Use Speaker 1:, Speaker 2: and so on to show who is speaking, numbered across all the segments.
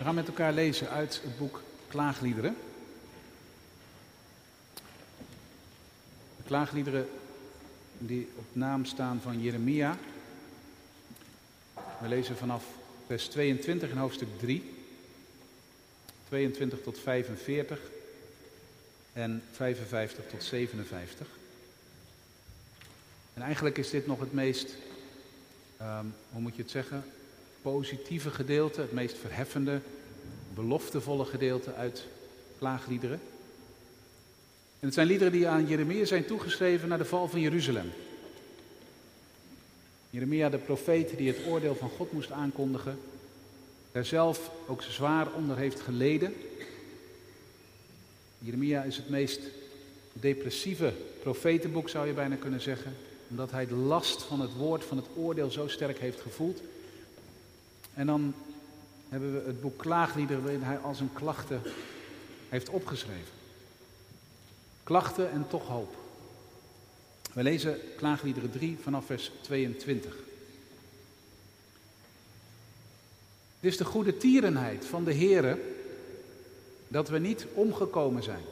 Speaker 1: We gaan met elkaar lezen uit het boek Klaagliederen. De klaagliederen die op naam staan van Jeremia. We lezen vanaf vers 22 in hoofdstuk 3. 22 tot 45 en 55 tot 57. En eigenlijk is dit nog het meest, ehm, hoe moet je het zeggen, positieve gedeelte, het meest verheffende, beloftevolle gedeelte uit klaagliederen. En het zijn liederen die aan Jeremia zijn toegeschreven naar de val van Jeruzalem. Jeremia, de profeet die het oordeel van God moest aankondigen, daar zelf ook zwaar onder heeft geleden. Jeremia is het meest depressieve profetenboek, zou je bijna kunnen zeggen, omdat hij de last van het woord, van het oordeel zo sterk heeft gevoeld. En dan hebben we het boek Klaagliederen waarin hij al zijn klachten heeft opgeschreven. Klachten en toch hoop. We lezen Klaagliederen 3 vanaf vers 22. Het is de goede tierenheid van de Heere dat we niet omgekomen zijn.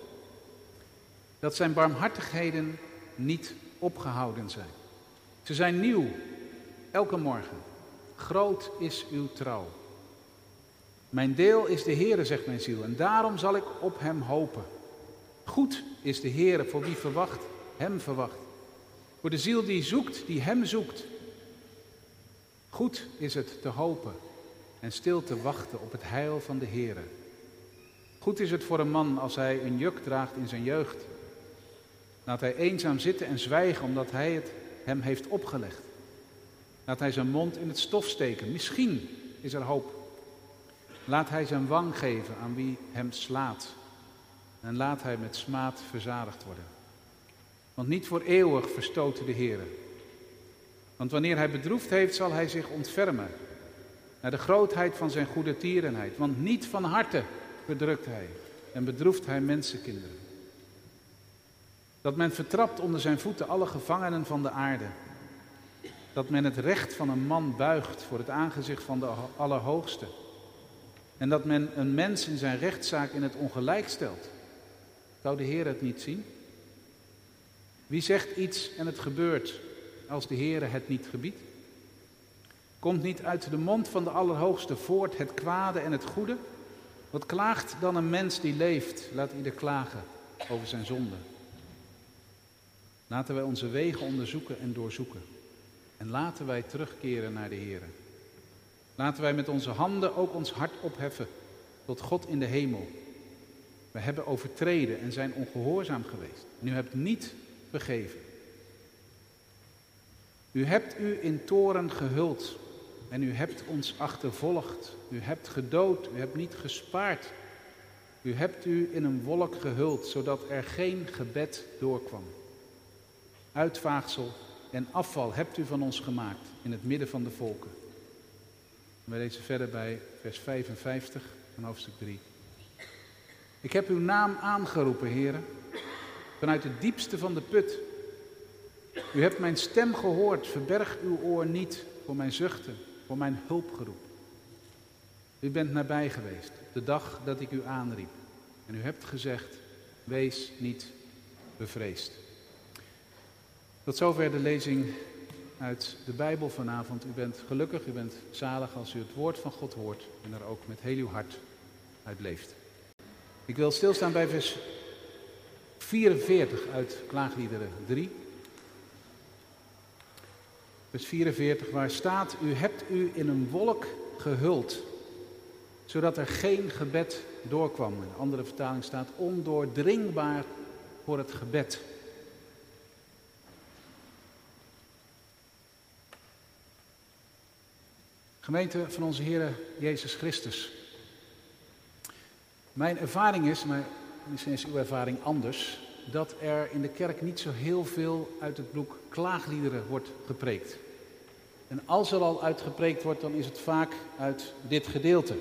Speaker 1: Dat zijn barmhartigheden niet opgehouden zijn. Ze zijn nieuw, elke morgen. Groot is uw trouw. Mijn deel is de Heere, zegt mijn ziel, en daarom zal ik op hem hopen. Goed is de Heere voor wie verwacht, hem verwacht. Voor de ziel die zoekt, die hem zoekt. Goed is het te hopen en stil te wachten op het heil van de Heere. Goed is het voor een man als hij een juk draagt in zijn jeugd. Laat hij eenzaam zitten en zwijgen omdat hij het hem heeft opgelegd. Laat hij zijn mond in het stof steken. Misschien is er hoop. Laat hij zijn wang geven aan wie hem slaat. En laat hij met smaad verzadigd worden. Want niet voor eeuwig verstoten de Heer. Want wanneer hij bedroefd heeft, zal hij zich ontfermen. Naar de grootheid van zijn goede tierenheid. Want niet van harte bedrukt hij en bedroeft hij mensenkinderen. Dat men vertrapt onder zijn voeten alle gevangenen van de aarde. Dat men het recht van een man buigt voor het aangezicht van de Allerhoogste. En dat men een mens in zijn rechtszaak in het ongelijk stelt. Zou de Heer het niet zien? Wie zegt iets en het gebeurt als de Heer het niet gebiedt? Komt niet uit de mond van de Allerhoogste voort het kwade en het goede? Wat klaagt dan een mens die leeft? Laat ieder klagen over zijn zonde. Laten wij onze wegen onderzoeken en doorzoeken. En laten wij terugkeren naar de Heer. Laten wij met onze handen ook ons hart opheffen tot God in de hemel. We hebben overtreden en zijn ongehoorzaam geweest. u hebt niet vergeven. U hebt u in toren gehuld en u hebt ons achtervolgd. U hebt gedood, u hebt niet gespaard. U hebt u in een wolk gehuld, zodat er geen gebed doorkwam. Uitvaagsel en afval hebt u van ons gemaakt in het midden van de volken. We lezen verder bij vers 55 van hoofdstuk 3. Ik heb uw naam aangeroepen, heren, vanuit het diepste van de put. U hebt mijn stem gehoord, verberg uw oor niet voor mijn zuchten voor mijn hulpgeroep. U bent nabij geweest, de dag dat ik u aanriep. En u hebt gezegd, wees niet bevreesd. Tot zover de lezing uit de Bijbel vanavond. U bent gelukkig, u bent zalig als u het woord van God hoort en er ook met heel uw hart uit leeft. Ik wil stilstaan bij vers 44 uit Klaagliederen 3 vers 44, waar staat, u hebt u in een wolk gehuld, zodat er geen gebed doorkwam. In een andere vertaling staat, ondoordringbaar voor het gebed. Gemeente van onze Heer Jezus Christus. Mijn ervaring is, maar misschien is uw ervaring anders, dat er in de kerk niet zo heel veel uit het boek klaagliederen wordt gepreekt. En als er al uitgepreekt wordt, dan is het vaak uit dit gedeelte.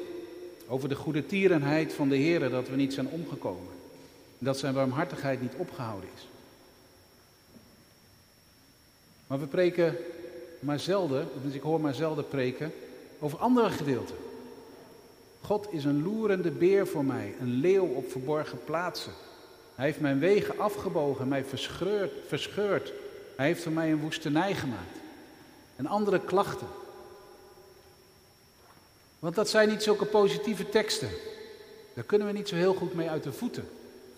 Speaker 1: Over de goede tierenheid van de Heer, dat we niet zijn omgekomen. Dat zijn warmhartigheid niet opgehouden is. Maar we preken maar zelden, dus ik hoor maar zelden preken, over andere gedeelten. God is een loerende beer voor mij, een leeuw op verborgen plaatsen. Hij heeft mijn wegen afgebogen, mij verscheurd. Hij heeft van mij een woestenij gemaakt. En andere klachten. Want dat zijn niet zulke positieve teksten. Daar kunnen we niet zo heel goed mee uit de voeten.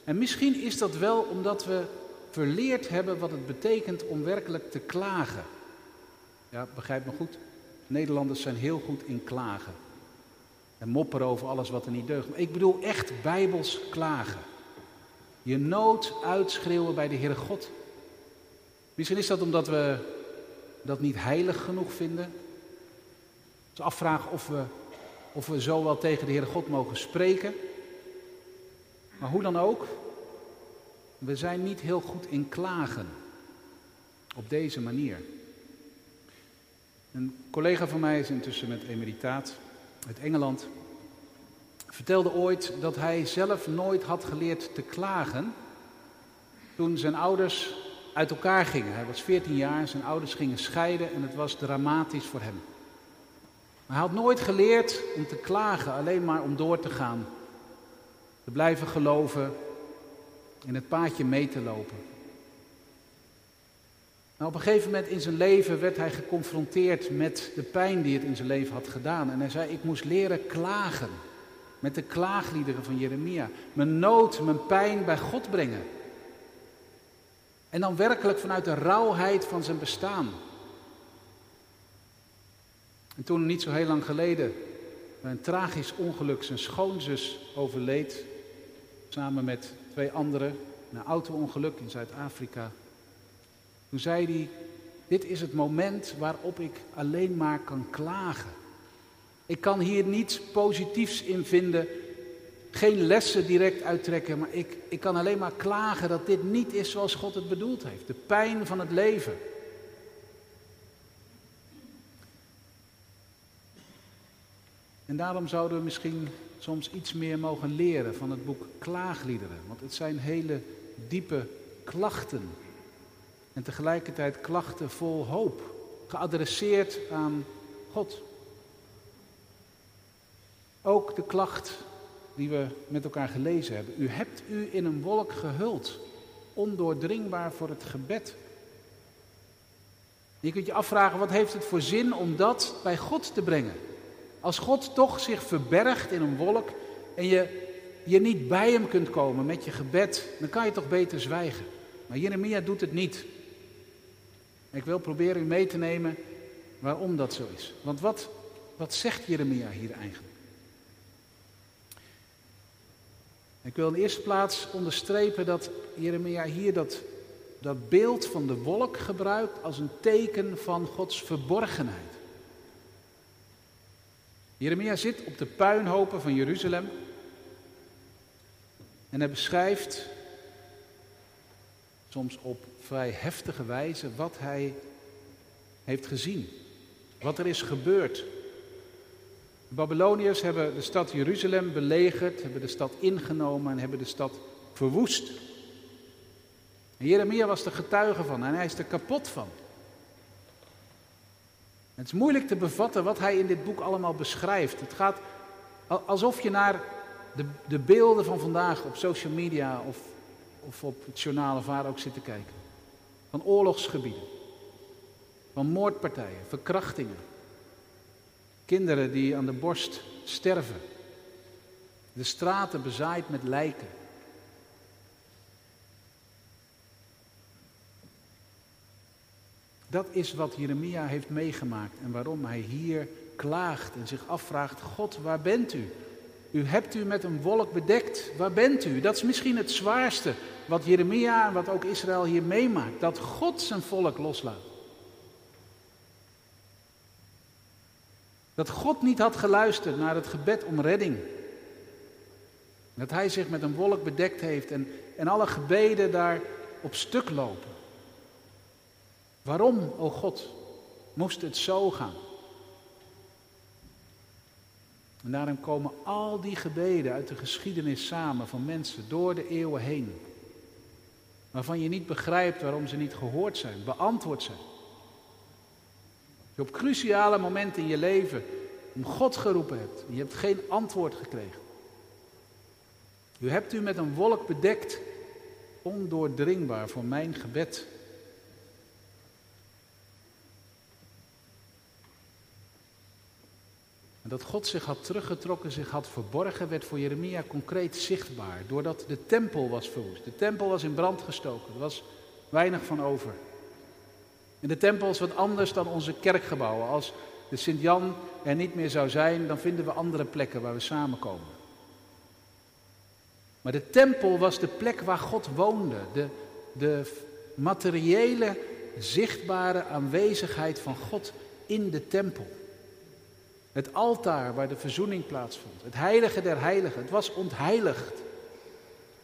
Speaker 1: En misschien is dat wel omdat we verleerd hebben wat het betekent om werkelijk te klagen. Ja, begrijp me goed. Nederlanders zijn heel goed in klagen. En mopperen over alles wat er niet deugt. Maar ik bedoel echt bijbels klagen. Je nood uitschreeuwen bij de Heere God. Misschien is dat omdat we dat niet heilig genoeg vinden. Dus afvragen of we, of we zo wel tegen de Heere God mogen spreken. Maar hoe dan ook, we zijn niet heel goed in klagen. Op deze manier. Een collega van mij is intussen met emeritaat uit Engeland. Vertelde ooit dat hij zelf nooit had geleerd te klagen. Toen zijn ouders uit elkaar gingen. Hij was 14 jaar, zijn ouders gingen scheiden en het was dramatisch voor hem. Maar hij had nooit geleerd om te klagen, alleen maar om door te gaan. Te blijven geloven, in het paadje mee te lopen. Nou, op een gegeven moment in zijn leven werd hij geconfronteerd met de pijn die het in zijn leven had gedaan. En hij zei, ik moest leren klagen. Met de klaagliederen van Jeremia. Mijn nood, mijn pijn bij God brengen. En dan werkelijk vanuit de rauwheid van zijn bestaan. En toen niet zo heel lang geleden bij een tragisch ongeluk zijn schoonzus overleed. Samen met twee anderen. Een auto-ongeluk in Zuid-Afrika. Toen zei hij, dit is het moment waarop ik alleen maar kan klagen. Ik kan hier niets positiefs in vinden, geen lessen direct uittrekken, maar ik, ik kan alleen maar klagen dat dit niet is zoals God het bedoeld heeft. De pijn van het leven. En daarom zouden we misschien soms iets meer mogen leren van het boek Klaagliederen. Want het zijn hele diepe klachten. En tegelijkertijd klachten vol hoop. Geadresseerd aan God. Ook de klacht die we met elkaar gelezen hebben. U hebt u in een wolk gehuld, ondoordringbaar voor het gebed. Je kunt je afvragen, wat heeft het voor zin om dat bij God te brengen? Als God toch zich verbergt in een wolk en je, je niet bij hem kunt komen met je gebed, dan kan je toch beter zwijgen. Maar Jeremia doet het niet. Ik wil proberen u mee te nemen waarom dat zo is. Want wat, wat zegt Jeremia hier eigenlijk? Ik wil in de eerste plaats onderstrepen dat Jeremia hier dat, dat beeld van de wolk gebruikt als een teken van Gods verborgenheid. Jeremia zit op de puinhopen van Jeruzalem en hij beschrijft soms op vrij heftige wijze wat hij heeft gezien, wat er is gebeurd de Babyloniërs hebben de stad Jeruzalem belegerd, hebben de stad ingenomen en hebben de stad verwoest. Jeremia was er getuige van en hij is er kapot van. Het is moeilijk te bevatten wat hij in dit boek allemaal beschrijft. Het gaat alsof je naar de, de beelden van vandaag op social media of, of op het journaal of waar ook zit te kijken. Van oorlogsgebieden, van moordpartijen, verkrachtingen, Kinderen die aan de borst sterven. De straten bezaaid met lijken. Dat is wat Jeremia heeft meegemaakt en waarom hij hier klaagt en zich afvraagt: God, waar bent u? U hebt u met een wolk bedekt. Waar bent u? Dat is misschien het zwaarste wat Jeremia en wat ook Israël hier meemaakt: dat God zijn volk loslaat. Dat God niet had geluisterd naar het gebed om redding. Dat hij zich met een wolk bedekt heeft en, en alle gebeden daar op stuk lopen. Waarom, o God, moest het zo gaan? En daarom komen al die gebeden uit de geschiedenis samen van mensen door de eeuwen heen. Waarvan je niet begrijpt waarom ze niet gehoord zijn, beantwoord zijn. Je op cruciale momenten in je leven om God geroepen hebt. En je hebt geen antwoord gekregen. U hebt u met een wolk bedekt, ondoordringbaar voor mijn gebed. Dat God zich had teruggetrokken, zich had verborgen, werd voor Jeremia concreet zichtbaar. Doordat de tempel was verwoest. De tempel was in brand gestoken. Er was weinig van over. En de tempel is wat anders dan onze kerkgebouwen. Als de Sint-Jan er niet meer zou zijn, dan vinden we andere plekken waar we samenkomen. Maar de tempel was de plek waar God woonde. De, de materiële, zichtbare aanwezigheid van God in de tempel. Het altaar waar de verzoening plaatsvond. Het heilige der heiligen. Het was ontheiligd.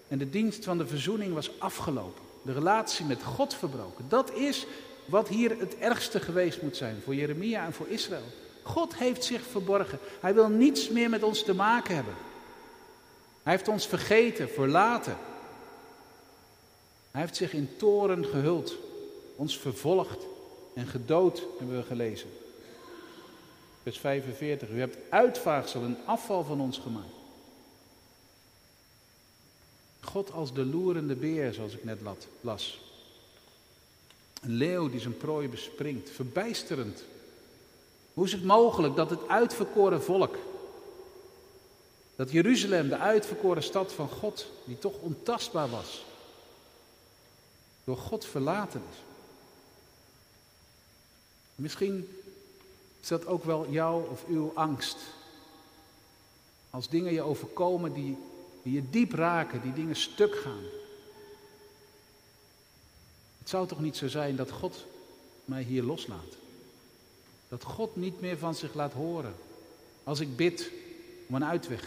Speaker 1: En de dienst van de verzoening was afgelopen. De relatie met God verbroken. Dat is wat hier het ergste geweest moet zijn voor Jeremia en voor Israël. God heeft zich verborgen. Hij wil niets meer met ons te maken hebben. Hij heeft ons vergeten, verlaten. Hij heeft zich in toren gehuld, ons vervolgd en gedood, hebben we gelezen. Vers 45. U hebt uitvaagsel en afval van ons gemaakt. God als de loerende beer, zoals ik net las. Een leeuw die zijn prooi bespringt. Verbijsterend. Hoe is het mogelijk dat het uitverkoren volk, dat Jeruzalem, de uitverkoren stad van God, die toch ontastbaar was, door God verlaten is? Misschien is dat ook wel jouw of uw angst. Als dingen je overkomen die, die je diep raken, die dingen stuk gaan. Het zou toch niet zo zijn dat God mij hier loslaat? Dat God niet meer van zich laat horen als ik bid om een uitweg.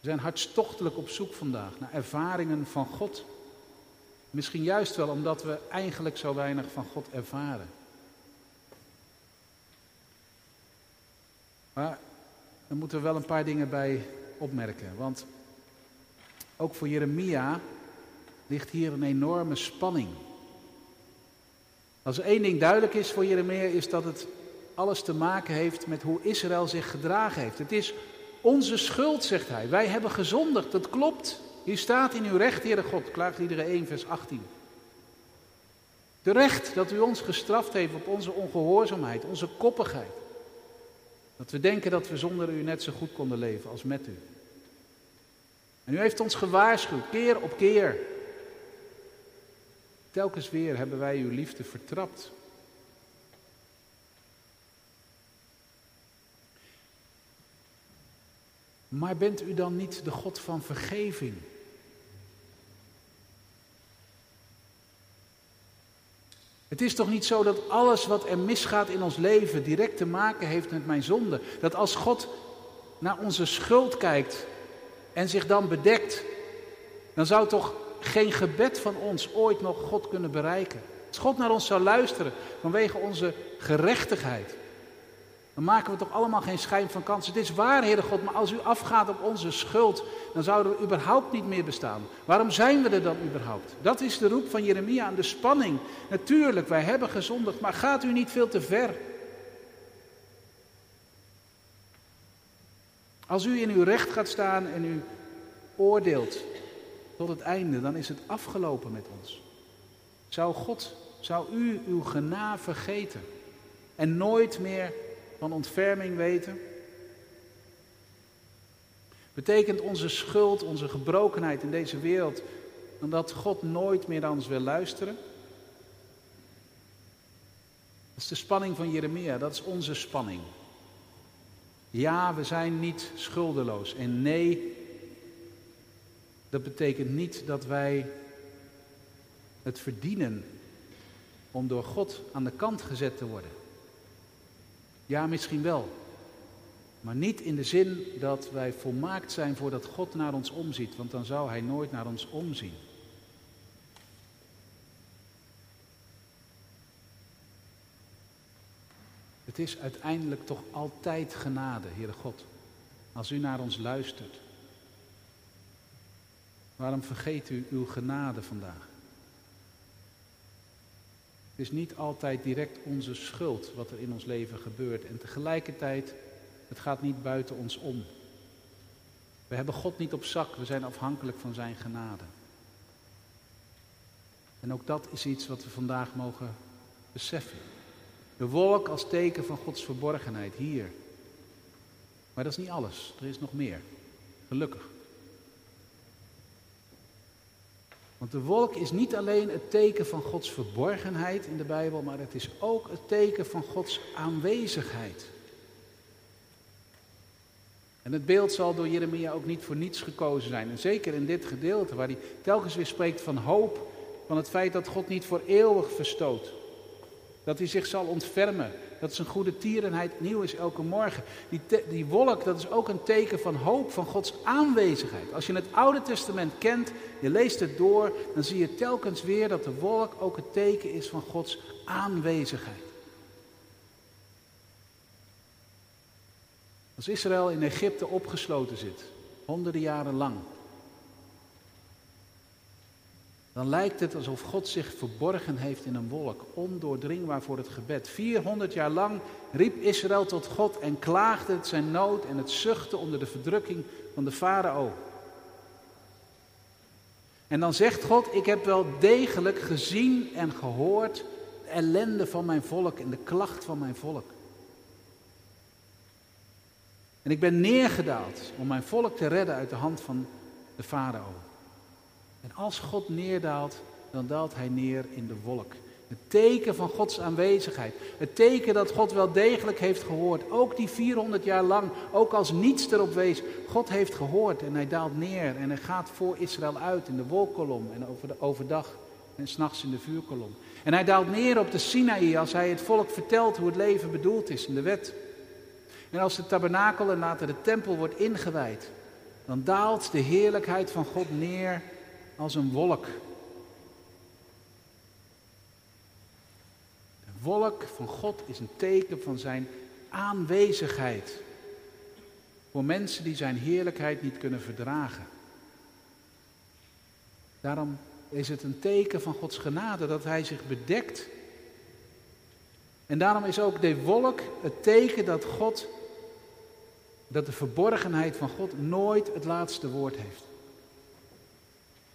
Speaker 1: We zijn hartstochtelijk op zoek vandaag naar ervaringen van God. Misschien juist wel omdat we eigenlijk zo weinig van God ervaren. Maar we moeten wel een paar dingen bij opmerken. Want ook voor Jeremia ligt hier een enorme spanning. Als één ding duidelijk is voor Jeremia, is dat het alles te maken heeft met hoe Israël zich gedragen heeft. Het is onze schuld, zegt hij. Wij hebben gezondigd, dat klopt. Hier staat in uw recht, Heere God, klaagt iedereen 1, vers 18. De recht dat u ons gestraft heeft op onze ongehoorzaamheid, onze koppigheid. Dat we denken dat we zonder u net zo goed konden leven als met u. En u heeft ons gewaarschuwd, keer op keer. Telkens weer hebben wij uw liefde vertrapt. Maar bent u dan niet de God van vergeving? Het is toch niet zo dat alles wat er misgaat in ons leven direct te maken heeft met mijn zonde? Dat als God naar onze schuld kijkt en zich dan bedekt, dan zou toch geen gebed van ons ooit nog God kunnen bereiken. Als God naar ons zou luisteren vanwege onze gerechtigheid, dan maken we toch allemaal geen schijn van kans. Het is waar, Heere God, maar als u afgaat op onze schuld, dan zouden we überhaupt niet meer bestaan. Waarom zijn we er dan überhaupt? Dat is de roep van Jeremia aan de spanning. Natuurlijk, wij hebben gezondigd, maar gaat u niet veel te ver? Als u in uw recht gaat staan en u oordeelt tot het einde, dan is het afgelopen met ons. Zou God, zou u uw gena vergeten en nooit meer van ontferming weten? Betekent onze schuld, onze gebrokenheid in deze wereld, dan dat God nooit meer naar ons wil luisteren? Dat is de spanning van Jeremia, dat is onze spanning. Ja, we zijn niet schuldeloos. En nee, dat betekent niet dat wij het verdienen om door God aan de kant gezet te worden. Ja, misschien wel. Maar niet in de zin dat wij volmaakt zijn voordat God naar ons omziet, want dan zou Hij nooit naar ons omzien. Het is uiteindelijk toch altijd genade, Heere God, als u naar ons luistert. Waarom vergeet u uw genade vandaag? Het is niet altijd direct onze schuld wat er in ons leven gebeurt. En tegelijkertijd, het gaat niet buiten ons om. We hebben God niet op zak, we zijn afhankelijk van Zijn genade. En ook dat is iets wat we vandaag mogen beseffen. De wolk als teken van Gods verborgenheid hier. Maar dat is niet alles, er is nog meer. Gelukkig. Want de wolk is niet alleen het teken van Gods verborgenheid in de Bijbel, maar het is ook het teken van Gods aanwezigheid. En het beeld zal door Jeremia ook niet voor niets gekozen zijn. En zeker in dit gedeelte, waar hij telkens weer spreekt van hoop, van het feit dat God niet voor eeuwig verstoot. Dat hij zich zal ontfermen. Dat zijn goede tierenheid nieuw is elke morgen. Die, die wolk, dat is ook een teken van hoop, van Gods aanwezigheid. Als je het Oude Testament kent, je leest het door, dan zie je telkens weer dat de wolk ook het teken is van Gods aanwezigheid. Als Israël in Egypte opgesloten zit, honderden jaren lang, dan lijkt het alsof God zich verborgen heeft in een wolk, ondoordringbaar voor het gebed. 400 jaar lang riep Israël tot God en klaagde het zijn nood en het zuchten onder de verdrukking van de farao. En dan zegt God, ik heb wel degelijk gezien en gehoord de ellende van mijn volk en de klacht van mijn volk. En ik ben neergedaald om mijn volk te redden uit de hand van de farao. En als God neerdaalt, dan daalt hij neer in de wolk. Het teken van Gods aanwezigheid. Het teken dat God wel degelijk heeft gehoord. Ook die 400 jaar lang, ook als niets erop wees. God heeft gehoord en hij daalt neer. En hij gaat voor Israël uit in de wolkolom en over de, overdag en s'nachts in de vuurkolom. En hij daalt neer op de Sinaï als hij het volk vertelt hoe het leven bedoeld is in de wet. En als de tabernakel en later de tempel wordt ingewijd, dan daalt de heerlijkheid van God neer als een wolk. De wolk van God is een teken van zijn aanwezigheid. Voor mensen die zijn heerlijkheid niet kunnen verdragen. Daarom is het een teken van Gods genade dat Hij zich bedekt. En daarom is ook de wolk het teken dat God, dat de verborgenheid van God nooit het laatste woord heeft.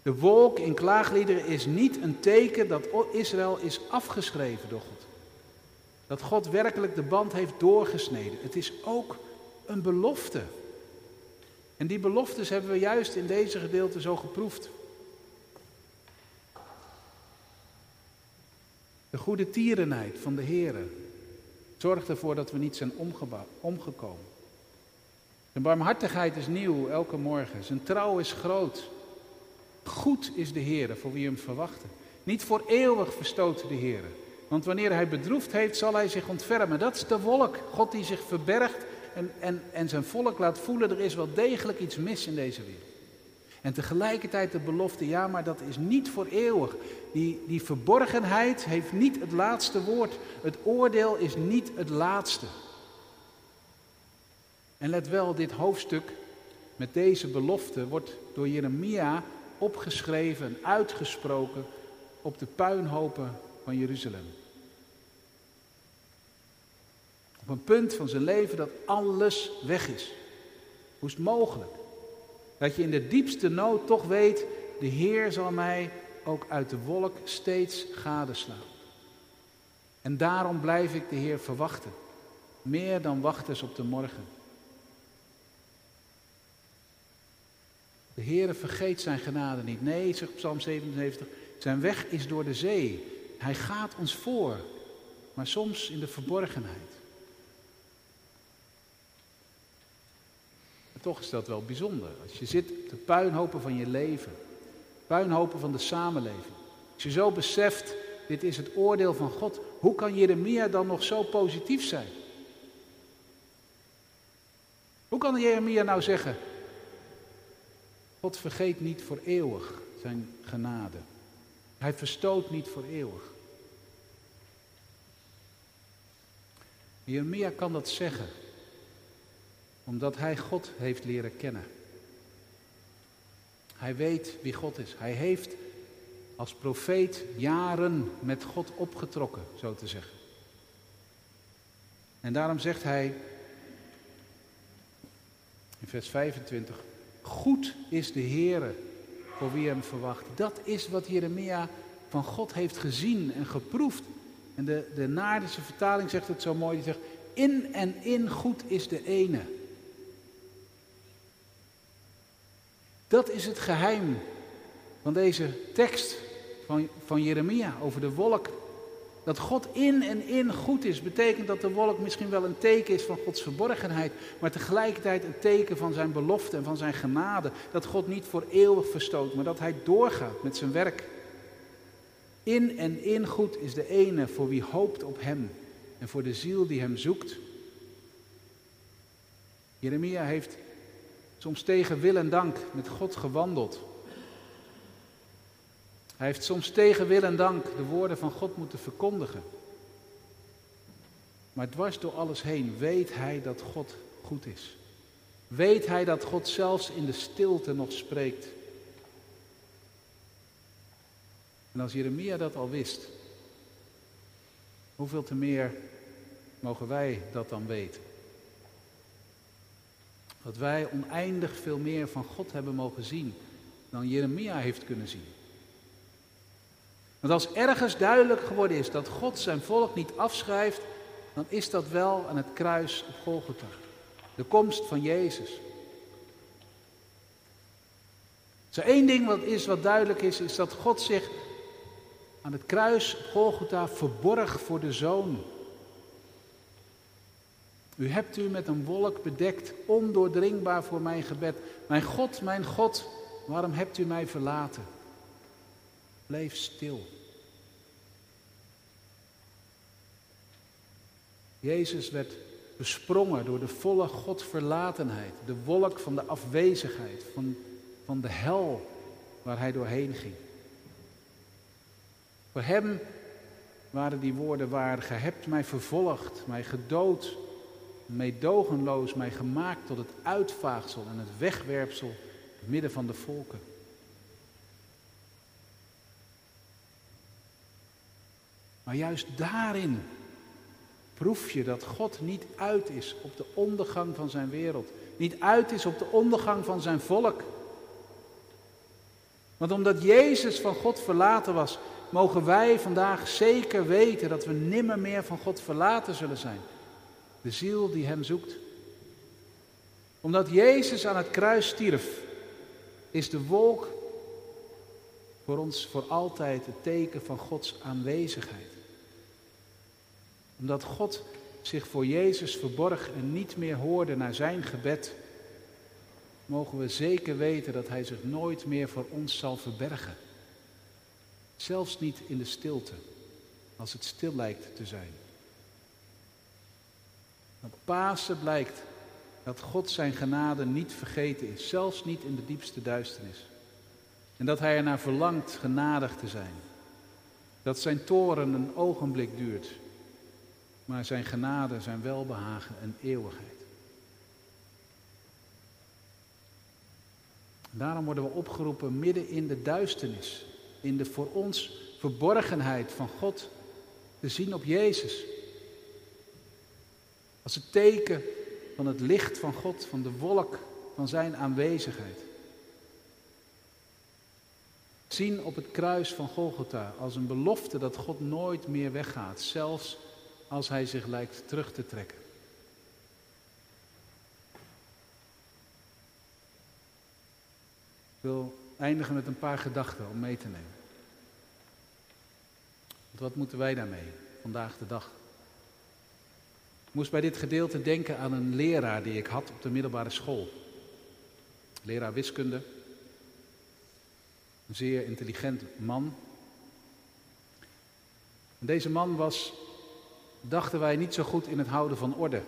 Speaker 1: De wolk in klaagliederen is niet een teken dat Israël is afgeschreven door God. Dat God werkelijk de band heeft doorgesneden. Het is ook een belofte. En die beloftes hebben we juist in deze gedeelte zo geproefd. De goede tierenheid van de Here zorgt ervoor dat we niet zijn omgekomen. Zijn barmhartigheid is nieuw elke morgen. Zijn trouw is groot. Goed is de Heer voor wie hem verwachten. Niet voor eeuwig verstoot de Heer. Want wanneer hij bedroefd heeft, zal hij zich ontfermen. Dat is de wolk. God die zich verbergt en, en, en zijn volk laat voelen, er is wel degelijk iets mis in deze wereld. En tegelijkertijd de belofte, ja, maar dat is niet voor eeuwig. Die, die verborgenheid heeft niet het laatste woord. Het oordeel is niet het laatste. En let wel, dit hoofdstuk met deze belofte wordt door Jeremia opgeschreven en uitgesproken op de puinhopen van Jeruzalem. Op een punt van zijn leven dat alles weg is. Hoe is het mogelijk? Dat je in de diepste nood toch weet, de Heer zal mij ook uit de wolk steeds gadeslaan. En daarom blijf ik de Heer verwachten. Meer dan wachters op de morgen. De Heere vergeet zijn genade niet. Nee, zegt Psalm 77, zijn weg is door de zee. Hij gaat ons voor, maar soms in de verborgenheid. En toch is dat wel bijzonder. Als je zit de puinhopen van je leven, puinhopen van de samenleving. Als je zo beseft, dit is het oordeel van God, hoe kan Jeremia dan nog zo positief zijn? Hoe kan Jeremia nou zeggen, God vergeet niet voor eeuwig zijn genade. Hij verstoot niet voor eeuwig. Jeremia kan dat zeggen, omdat hij God heeft leren kennen. Hij weet wie God is. Hij heeft als profeet jaren met God opgetrokken, zo te zeggen. En daarom zegt hij in vers 25, goed is de Heere voor wie hem verwacht. Dat is wat Jeremia van God heeft gezien en geproefd. En de, de Naardense vertaling zegt het zo mooi, die zegt, in en in goed is de ene. Dat is het geheim van deze tekst van, van Jeremia over de wolk. Dat God in en in goed is, betekent dat de wolk misschien wel een teken is van Gods verborgenheid, maar tegelijkertijd een teken van zijn belofte en van zijn genade. Dat God niet voor eeuwig verstoot, maar dat hij doorgaat met zijn werk. In en in goed is de ene voor wie hoopt op hem en voor de ziel die hem zoekt. Jeremia heeft soms tegen wil en dank met God gewandeld. Hij heeft soms tegen wil en dank de woorden van God moeten verkondigen. Maar dwars door alles heen weet hij dat God goed is. Weet hij dat God zelfs in de stilte nog spreekt. En als Jeremia dat al wist, hoeveel te meer mogen wij dat dan weten? Dat wij oneindig veel meer van God hebben mogen zien dan Jeremia heeft kunnen zien. Want als ergens duidelijk geworden is dat God zijn volk niet afschrijft, dan is dat wel aan het kruis op Golgotha. De komst van Jezus. Zo één ding wat is wat duidelijk is, is dat God zich aan het kruis op Golgotha verborg voor de zoon. U hebt u met een wolk bedekt, ondoordringbaar voor mijn gebed. Mijn God, mijn God, waarom hebt u mij verlaten? Bleef stil. Jezus werd besprongen door de volle Godverlatenheid, de wolk van de afwezigheid, van, van de hel waar hij doorheen ging. Voor hem waren die woorden waar, ge hebt mij vervolgd, mij gedood, meedogenloos, mij gemaakt tot het uitvaagsel en het wegwerpsel midden van de volken. Maar juist daarin proef je dat God niet uit is op de ondergang van zijn wereld. Niet uit is op de ondergang van zijn volk. Want omdat Jezus van God verlaten was, mogen wij vandaag zeker weten dat we nimmer meer van God verlaten zullen zijn. De ziel die Hem zoekt. Omdat Jezus aan het kruis stierf, is de wolk voor ons voor altijd het teken van Gods aanwezigheid omdat God zich voor Jezus verborg en niet meer hoorde naar zijn gebed, mogen we zeker weten dat Hij zich nooit meer voor ons zal verbergen. Zelfs niet in de stilte, als het stil lijkt te zijn. Op Pasen blijkt dat God zijn genade niet vergeten is, zelfs niet in de diepste duisternis. En dat Hij ernaar verlangt genadig te zijn. Dat zijn toren een ogenblik duurt maar zijn genade, zijn welbehagen en eeuwigheid. Daarom worden we opgeroepen midden in de duisternis, in de voor ons verborgenheid van God, te zien op Jezus. Als het teken van het licht van God, van de wolk van zijn aanwezigheid. Zien op het kruis van Golgotha als een belofte dat God nooit meer weggaat, zelfs als hij zich lijkt terug te trekken. Ik wil eindigen met een paar gedachten om mee te nemen. Want wat moeten wij daarmee vandaag de dag? Ik moest bij dit gedeelte denken aan een leraar die ik had op de middelbare school. Leraar wiskunde. Een zeer intelligent man. En deze man was dachten wij niet zo goed in het houden van orde.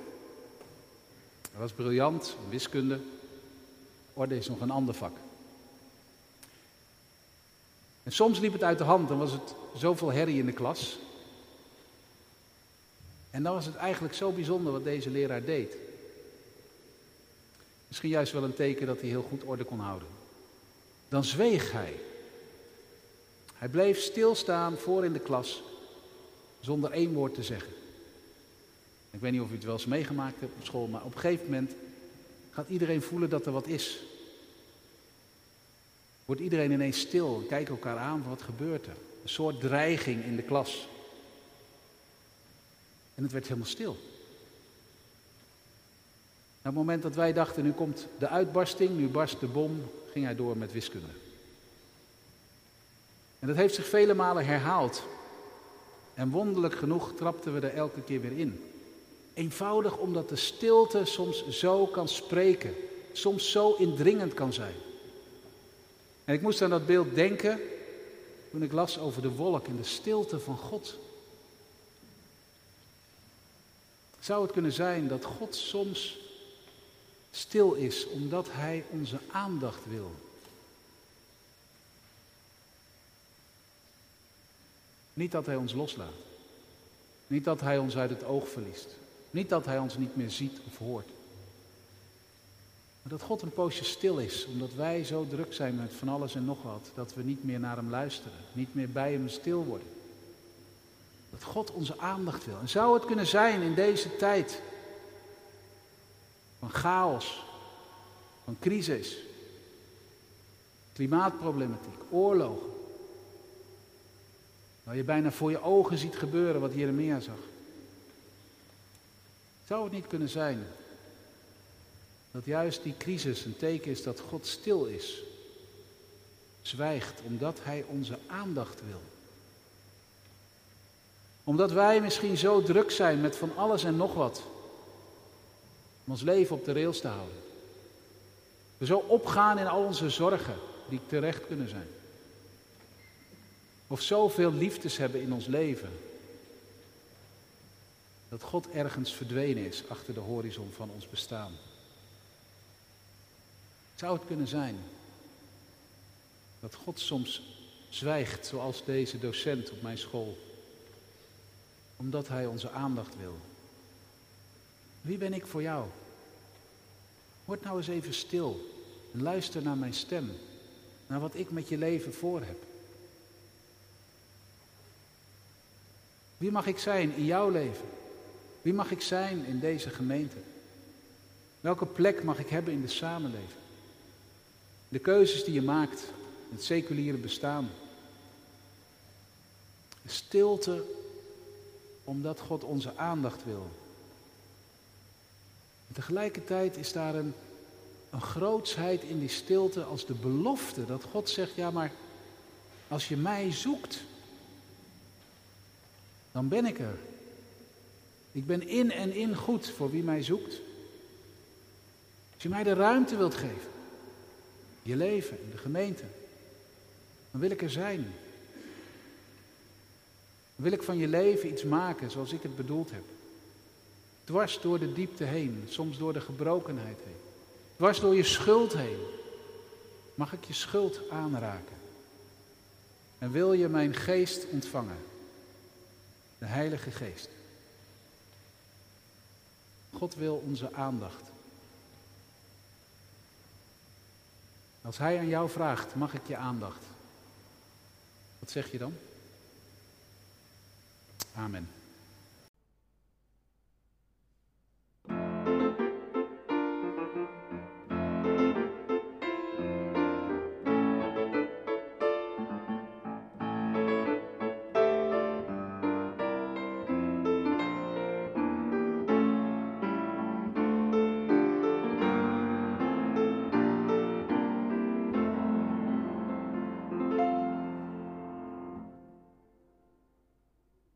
Speaker 1: Hij was briljant, wiskunde. Orde is nog een ander vak. En soms liep het uit de hand, dan was het zoveel herrie in de klas. En dan was het eigenlijk zo bijzonder wat deze leraar deed. Misschien juist wel een teken dat hij heel goed orde kon houden. Dan zweeg hij. Hij bleef stilstaan voor in de klas, zonder één woord te zeggen. Ik weet niet of u het wel eens meegemaakt hebt op school, maar op een gegeven moment gaat iedereen voelen dat er wat is. Wordt iedereen ineens stil kijkt elkaar aan, wat gebeurt er? Een soort dreiging in de klas. En het werd helemaal stil. op het moment dat wij dachten, nu komt de uitbarsting, nu barst de bom, ging hij door met wiskunde. En dat heeft zich vele malen herhaald. En wonderlijk genoeg trapten we er elke keer weer in. Eenvoudig omdat de stilte soms zo kan spreken, soms zo indringend kan zijn. En ik moest aan dat beeld denken toen ik las over de wolk en de stilte van God. Zou het kunnen zijn dat God soms stil is omdat Hij onze aandacht wil? Niet dat Hij ons loslaat. Niet dat Hij ons uit het oog verliest. Niet dat Hij ons niet meer ziet of hoort. Maar dat God een poosje stil is, omdat wij zo druk zijn met van alles en nog wat, dat we niet meer naar Hem luisteren, niet meer bij Hem stil worden. Dat God onze aandacht wil. En zou het kunnen zijn in deze tijd van chaos, van crisis, klimaatproblematiek, oorlogen, waar je bijna voor je ogen ziet gebeuren wat Jeremia zag. Zou het niet kunnen zijn dat juist die crisis een teken is dat God stil is, zwijgt, omdat Hij onze aandacht wil? Omdat wij misschien zo druk zijn met van alles en nog wat, om ons leven op de rails te houden. We zo opgaan in al onze zorgen die terecht kunnen zijn. Of zoveel liefdes hebben in ons leven, dat God ergens verdwenen is achter de horizon van ons bestaan. Zou het kunnen zijn dat God soms zwijgt, zoals deze docent op mijn school, omdat Hij onze aandacht wil? Wie ben ik voor jou? Word nou eens even stil en luister naar mijn stem, naar wat ik met je leven voor heb. Wie mag ik zijn in jouw leven? Wie mag ik zijn in deze gemeente? Welke plek mag ik hebben in de samenleving? De keuzes die je maakt, het seculiere bestaan. Stilte omdat God onze aandacht wil. Tegelijkertijd is daar een, een grootsheid in die stilte als de belofte dat God zegt, ja maar als je mij zoekt, dan ben ik er. Ik ben in en in goed voor wie mij zoekt. Als je mij de ruimte wilt geven, je leven, in de gemeente, dan wil ik er zijn. Dan wil ik van je leven iets maken zoals ik het bedoeld heb. Dwars door de diepte heen, soms door de gebrokenheid heen. Dwars door je schuld heen. Mag ik je schuld aanraken? En wil je mijn geest ontvangen? De Heilige Geest. God wil onze aandacht. Als Hij aan jou vraagt, mag ik je aandacht? Wat zeg je dan? Amen.